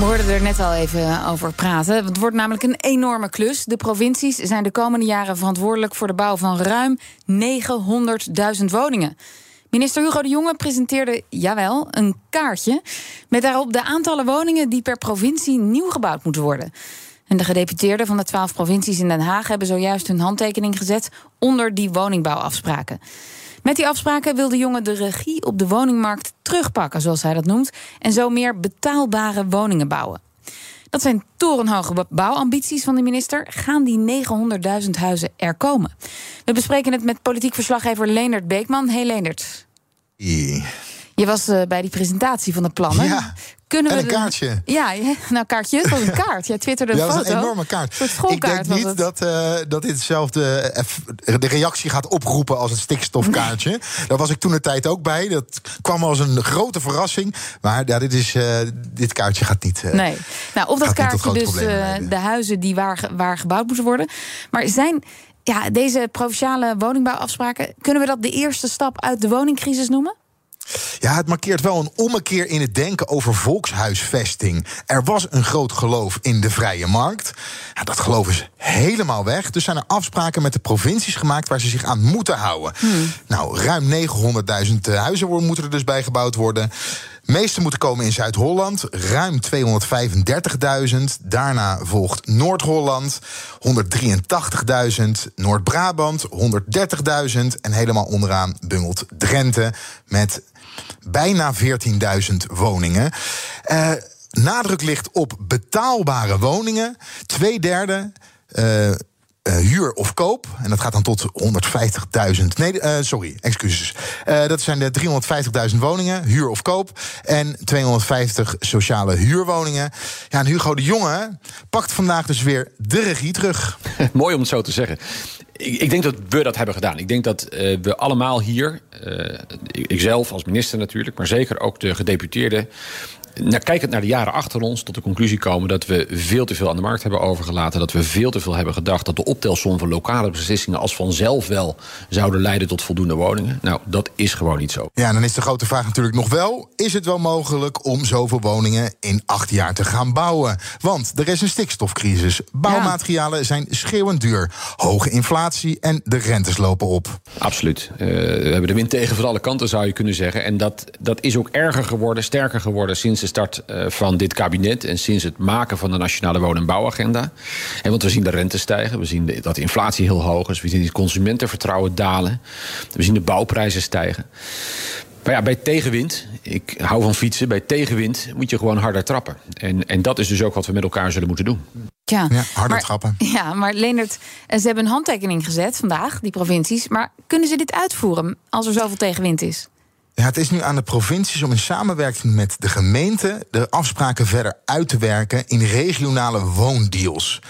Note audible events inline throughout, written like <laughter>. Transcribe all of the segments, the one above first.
We hoorden er net al even over praten. Het wordt namelijk een enorme klus. De provincies zijn de komende jaren verantwoordelijk voor de bouw van ruim 900.000 woningen. Minister Hugo de Jonge presenteerde, jawel, een kaartje... met daarop de aantallen woningen die per provincie nieuw gebouwd moeten worden. En de gedeputeerden van de twaalf provincies in Den Haag... hebben zojuist hun handtekening gezet onder die woningbouwafspraken. Met die afspraken wil de jongen de regie op de woningmarkt terugpakken, zoals hij dat noemt, en zo meer betaalbare woningen bouwen. Dat zijn torenhoge bouwambities van de minister. Gaan die 900.000 huizen er komen? We bespreken het met politiek verslaggever Leendert Beekman. Hey Leendert. Je was uh, bij die presentatie van de plannen. Ja. Kunnen en we een kaartje. Ja, ja, <laughs> nou kaartje, het was een kaart. Jij twitterde <laughs> een Ja, dat foto. is een enorme kaart. Een Ik denk niet het. dat, eh, dat dit hetzelfde eff- de reactie gaat oproepen als het stikstofkaartje. Daar was ik toen de tijd ook bij. Dat kwam als een grote verrassing. Maar ja, dit, is, eh, dit kaartje gaat niet. eh, Nee. Nou, op dat kaartje dus eh, de huizen die waar, waar gebouwd moeten worden. Maar zijn ja, deze provinciale woningbouwafspraken... kunnen we dat de eerste stap uit de woningcrisis noemen? Ja, het markeert wel een ommekeer in het denken over volkshuisvesting. Er was een groot geloof in de vrije markt. Ja, dat geloof is helemaal weg. Dus zijn er afspraken met de provincies gemaakt waar ze zich aan moeten houden. Nou, ruim 900.000 huizen worden- moeten er dus bij gebouwd worden. De meeste moeten komen in Zuid-Holland, ruim 235.000. Daarna volgt Noord-Holland, 183.000. Noord-Brabant, 130.000. En helemaal onderaan bungelt Drenthe met bijna 14.000 woningen. Eh, nadruk ligt op betaalbare woningen. Twee derde. eh, eh, huur of koop. En dat gaat dan tot 150.000. Nee, sorry, excuses. Dat zijn de 350.000 woningen, huur of koop. En 250 sociale huurwoningen. Ja, en Hugo de Jonge pakt vandaag dus weer de regie terug. <laughs> Mooi om het zo te zeggen. Ik, ik denk dat we dat hebben gedaan. Ik denk dat eh, we allemaal hier, eh, ikzelf als minister natuurlijk, maar zeker ook de gedeputeerden. Nou, kijkend naar de jaren achter ons, tot de conclusie komen dat we veel te veel aan de markt hebben overgelaten. Dat we veel te veel hebben gedacht dat de optelsom van lokale beslissingen als vanzelf wel zouden leiden tot voldoende woningen. Nou, dat is gewoon niet zo. Ja, dan is de grote vraag natuurlijk nog wel: is het wel mogelijk om zoveel woningen in acht jaar te gaan bouwen? Want er is een stikstofcrisis. Bouwmaterialen zijn schreeuwend duur. Hoge inflatie en de rentes lopen op. Absoluut. Eh, we hebben de wind tegen van alle kanten, zou je kunnen zeggen. En dat, dat is ook erger geworden, sterker geworden sinds de start eh, van dit kabinet en sinds het maken van de Nationale Woon- en Bouwagenda. En want we zien de rente stijgen, we zien dat de inflatie heel hoog is, we zien het consumentenvertrouwen dalen, we zien de bouwprijzen stijgen. Maar ja, bij tegenwind, ik hou van fietsen, bij tegenwind moet je gewoon harder trappen. En, en dat is dus ook wat we met elkaar zullen moeten doen. Ja, Ja, harder maar, trappen. Ja, maar Leendert, eh, ze hebben een handtekening gezet vandaag, die provincies. Maar kunnen ze dit uitvoeren als er zoveel tegenwind is? Het is nu aan de provincies om in samenwerking met de gemeente de afspraken verder uit te werken in regionale woondeals.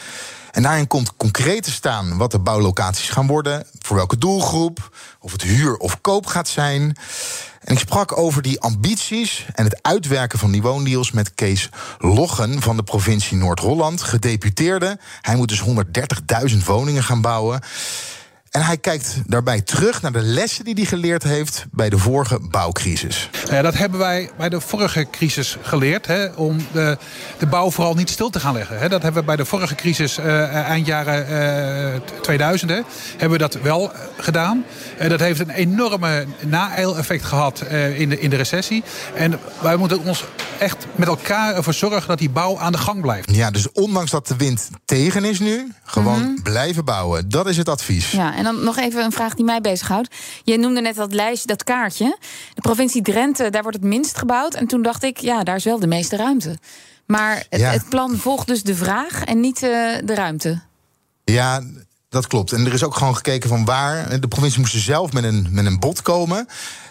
En daarin komt concreet te staan wat de bouwlocaties gaan worden, voor welke doelgroep, of het huur of koop gaat zijn. En ik sprak over die ambities en het uitwerken van die woondeals met Kees Loggen van de provincie Noord-Holland, gedeputeerde. Hij moet dus 130.000 woningen gaan bouwen. En hij kijkt daarbij terug naar de lessen die hij geleerd heeft bij de vorige bouwcrisis. Ja, dat hebben wij bij de vorige crisis geleerd. Hè, om de, de bouw vooral niet stil te gaan leggen. Hè. Dat hebben we bij de vorige crisis, eh, eind jaren eh, 2000, hè, hebben we dat wel eh, gedaan. Eh, dat heeft een enorme na-effect gehad eh, in, de, in de recessie. En wij moeten ons echt met elkaar ervoor zorgen dat die bouw aan de gang blijft. Ja, dus ondanks dat de wind tegen is nu, gewoon blijven bouwen. Dat is het advies. Ja, en dan nog even een vraag die mij bezighoudt. Je noemde net dat lijstje, dat kaartje. De provincie Drenthe, daar wordt het minst gebouwd. En toen dacht ik, ja, daar is wel de meeste ruimte. Maar het, Ja. het plan volgt dus de vraag en niet eh, de ruimte. Ja, dat klopt. En er is ook gewoon gekeken van waar. De provincie moest zelf met een, met een bod komen.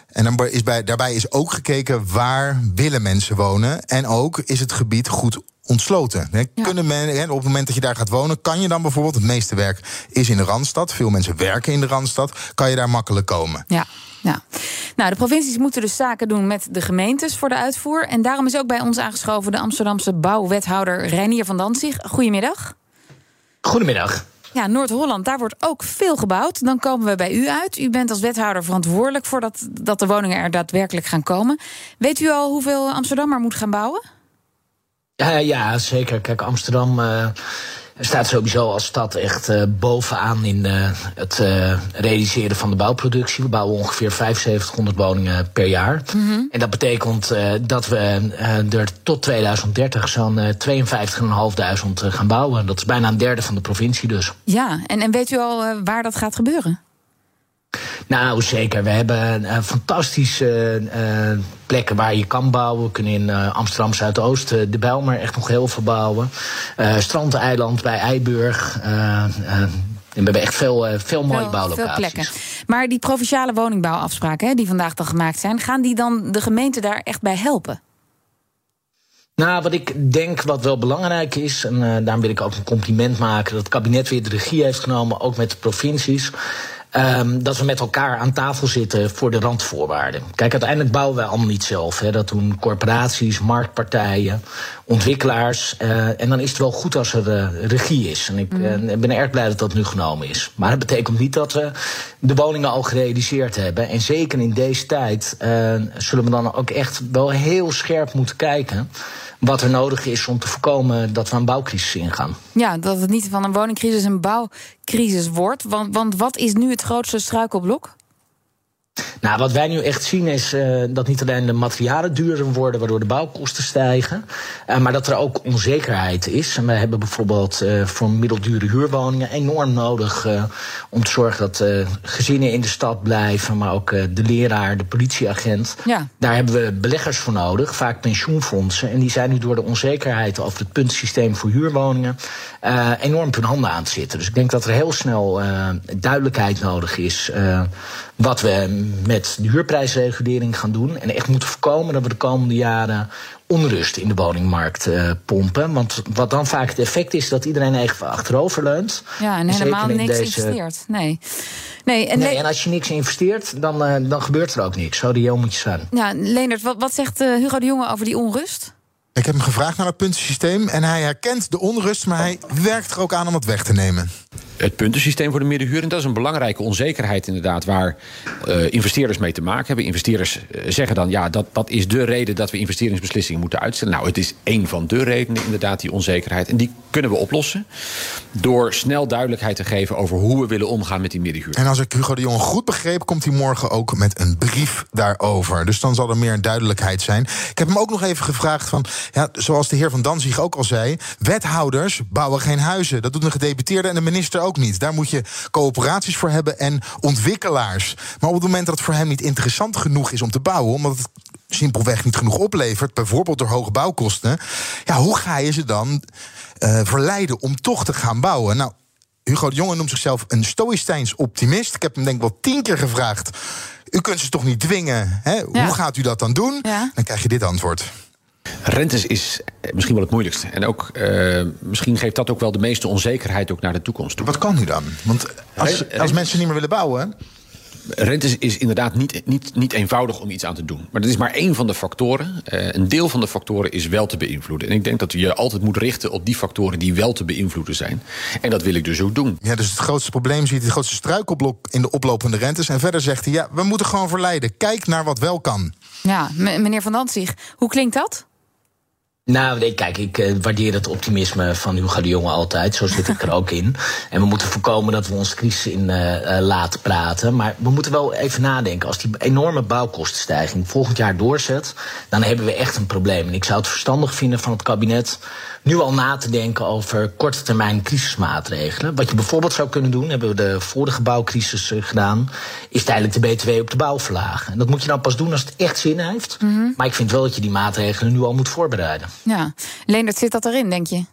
En dan is bij, daarbij is ook gekeken waar willen mensen wonen. En ook is het gebied goed ontsloten. Hè. Kunnen men, hè, op het moment dat je daar gaat wonen, kan je dan bijvoorbeeld, het meeste werk is in de Randstad, veel mensen werken in de Randstad, kan je daar makkelijk komen. Ja. Ja. Nou, de provincies moeten dus zaken doen met de gemeentes voor de uitvoer. En daarom is ook bij ons aangeschoven de Amsterdamse bouwwethouder Reinier van Danzig. Goedemiddag. Goedemiddag. Ja, Noord-Holland, daar wordt ook veel gebouwd. Dan komen we bij u uit. U bent als wethouder verantwoordelijk voor dat, dat de woningen er daadwerkelijk gaan komen. Weet u al hoeveel Amsterdam er moet gaan bouwen? Uh, ja, zeker. Kijk, Amsterdam uh, staat sowieso als stad echt uh, bovenaan in het realiseren van de bouwproductie. We bouwen ongeveer 7500 woningen per jaar. Mm -hmm. En dat betekent dat we er tot 2030 zo'n 52.500 gaan bouwen. Dat is bijna een derde van de provincie dus. Ja, en, en weet u al waar dat gaat gebeuren? Nou, zeker. We hebben uh, fantastische uh, plekken waar je kan bouwen. We kunnen in uh, Amsterdam Zuidoost de Bijlmer echt nog heel veel bouwen. Strandeiland bij Eiburg. en we hebben echt veel, veel mooie veel, bouwlocaties. Veel plekken. Maar die provinciale woningbouwafspraken hè, die vandaag dan gemaakt zijn, gaan die dan de gemeente daar echt bij helpen? Nou, wat ik denk wat wel belangrijk is, en daarom wil ik ook een compliment maken, dat het kabinet weer de regie heeft genomen, ook met de provincies. Um, dat we met elkaar aan tafel zitten voor de randvoorwaarden. Kijk, uiteindelijk bouwen wij allemaal niet zelf. Hè. Dat doen corporaties, marktpartijen, ontwikkelaars. Uh, en dan is het wel goed als er uh, regie is. En ik uh, ben erg blij dat dat nu genomen is. Maar dat betekent niet dat we de woningen al gerealiseerd hebben. En zeker in deze tijd zullen we dan ook echt wel heel scherp moeten kijken wat er nodig is om te voorkomen dat we een bouwcrisis ingaan. Ja, dat het niet van een woningcrisis een bouwcrisis wordt. Want, want wat is nu het grootste struikelblok? Nou, wat wij nu echt zien is uh, dat niet alleen de materialen duurder worden, waardoor de bouwkosten stijgen, uh, maar dat er ook onzekerheid is. En we hebben bijvoorbeeld uh, voor middeldure huurwoningen enorm nodig om te zorgen dat gezinnen in de stad blijven, maar ook de leraar, de politieagent. Ja. Daar hebben we beleggers voor nodig, vaak pensioenfondsen. En die zijn nu door de onzekerheid over het puntsysteem voor huurwoningen enorm op hun handen aan het zitten. Dus ik denk dat er heel snel duidelijkheid nodig is wat we met de huurprijsregulering gaan doen. En echt moeten voorkomen dat we de komende jaren onrust in de woningmarkt uh, pompen. Want wat dan vaak het effect is dat iedereen even achterover leunt. Ja, en, helemaal niks deze... investeert. Nee. Nee, en, nee, en als je niks investeert, dan, uh, dan gebeurt er ook niks. Zo die moet je zijn. Ja, Leendert, wat, wat zegt uh, Hugo de Jonge over die onrust? Ik heb hem gevraagd naar het puntensysteem en hij herkent de onrust, maar hij werkt er ook aan om het weg te nemen. Het puntensysteem voor de middenhuur, en dat is een belangrijke onzekerheid inderdaad, waar uh, investeerders mee te maken hebben. Investeerders uh, zeggen dan, ja, dat, dat is de reden dat we investeringsbeslissingen moeten uitstellen. Nou, het is één van de redenen inderdaad, die onzekerheid. En die kunnen we oplossen door snel duidelijkheid te geven over hoe we willen omgaan met die middenhuur. En als ik Hugo de Jong goed begreep, komt hij morgen ook met een brief daarover. Dus dan zal er meer duidelijkheid zijn. Ik heb hem ook nog even gevraagd van, ja, zoals de heer Van Danzig ook al zei... wethouders bouwen geen huizen. Dat doet een gedeputeerde en de minister ook niet. Daar moet je coöperaties voor hebben en ontwikkelaars. Maar op het moment dat het voor hem niet interessant genoeg is om te bouwen... omdat het simpelweg niet genoeg oplevert, bijvoorbeeld door hoge bouwkosten... ja, hoe ga je ze dan uh, verleiden om toch te gaan bouwen? Nou, Hugo de Jonge noemt zichzelf een stoïcijns optimist. Ik heb hem denk ik wel tien keer gevraagd... U kunt ze toch niet dwingen? Hè? Ja. Hoe gaat u dat dan doen? Ja. Dan krijg je dit antwoord. Rentes is misschien wel het moeilijkste. En ook, uh, misschien geeft dat ook wel de meeste onzekerheid ook naar de toekomst toe. Wat kan nu dan? Want als, als mensen niet meer willen bouwen... Rente is inderdaad niet, niet, niet eenvoudig om iets aan te doen. Maar dat is maar één van de factoren. Uh, een deel van de factoren is wel te beïnvloeden. En ik denk dat je altijd moet richten op die factoren die wel te beïnvloeden zijn. En dat wil ik dus ook doen. Ja, dus het grootste probleem ziet het grootste struikelblok in de oplopende rentes. En verder zegt hij, ja, we moeten gewoon verleiden. Kijk naar wat wel kan. Ja, meneer Van Dantzig, hoe klinkt dat? Nou, nee, kijk, ik uh, waardeer het optimisme van Hugo de Jonge altijd. Zo zit ik er ook in. En we moeten voorkomen dat we ons crisis in uh, uh, laten praten. Maar we moeten wel even nadenken. Als die enorme bouwkostenstijging volgend jaar doorzet... dan hebben we echt een probleem. En ik zou het verstandig vinden van het kabinet nu al na te denken over korte termijn crisismaatregelen. Wat je bijvoorbeeld zou kunnen doen, hebben we de vorige bouwcrisis gedaan, is tijdelijk de BTW op de bouw verlagen. En dat moet je nou pas doen als het echt zin heeft. Mm -hmm. Maar ik vind wel dat je die maatregelen nu al moet voorbereiden. Ja, Leendert, zit dat erin, denk je?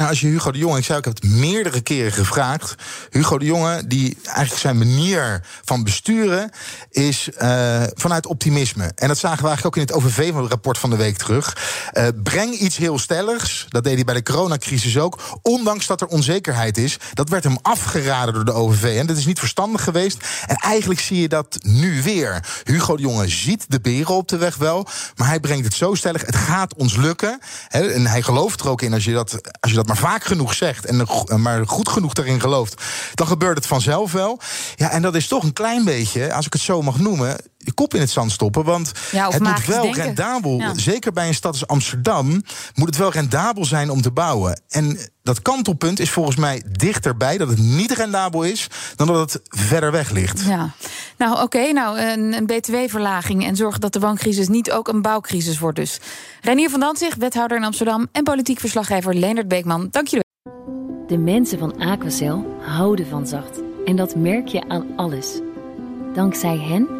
Nou, als je Hugo de Jonge, ik zei ik heb het meerdere keren gevraagd. Hugo de Jonge, die eigenlijk zijn manier van besturen is uh, vanuit optimisme. En dat zagen we eigenlijk ook in het OVV-rapport van de week terug. Uh, breng iets heel stelligs. Dat deed hij bij de coronacrisis ook. Ondanks dat er onzekerheid is. Dat werd hem afgeraden door de OVV. En dat is niet verstandig geweest. En eigenlijk zie je dat nu weer. Hugo de Jonge ziet de beren op de weg wel. Maar hij brengt het zo stellig. Het gaat ons lukken. en hij gelooft er ook in als je dat, als je dat maar vaak genoeg zegt en maar goed genoeg daarin gelooft, dan gebeurt het vanzelf wel. Ja, en dat is toch een klein beetje, als ik het zo mag noemen, je kop in het zand stoppen. Want het moet wel rendabel, zeker bij een stad als Amsterdam, moet het wel rendabel zijn om te bouwen. En dat kantelpunt is volgens mij dichterbij dat het niet rendabel is dan dat het verder weg ligt. Ja, nou oké, nou een, een btw-verlaging en zorgen dat de wooncrisis niet ook een bouwcrisis wordt. Dus Renier van Dantzig, wethouder in Amsterdam en politiek verslaggever Leonard Beekman. Dank jullie. De mensen van Aquacel houden van zacht en dat merk je aan alles. Dankzij hen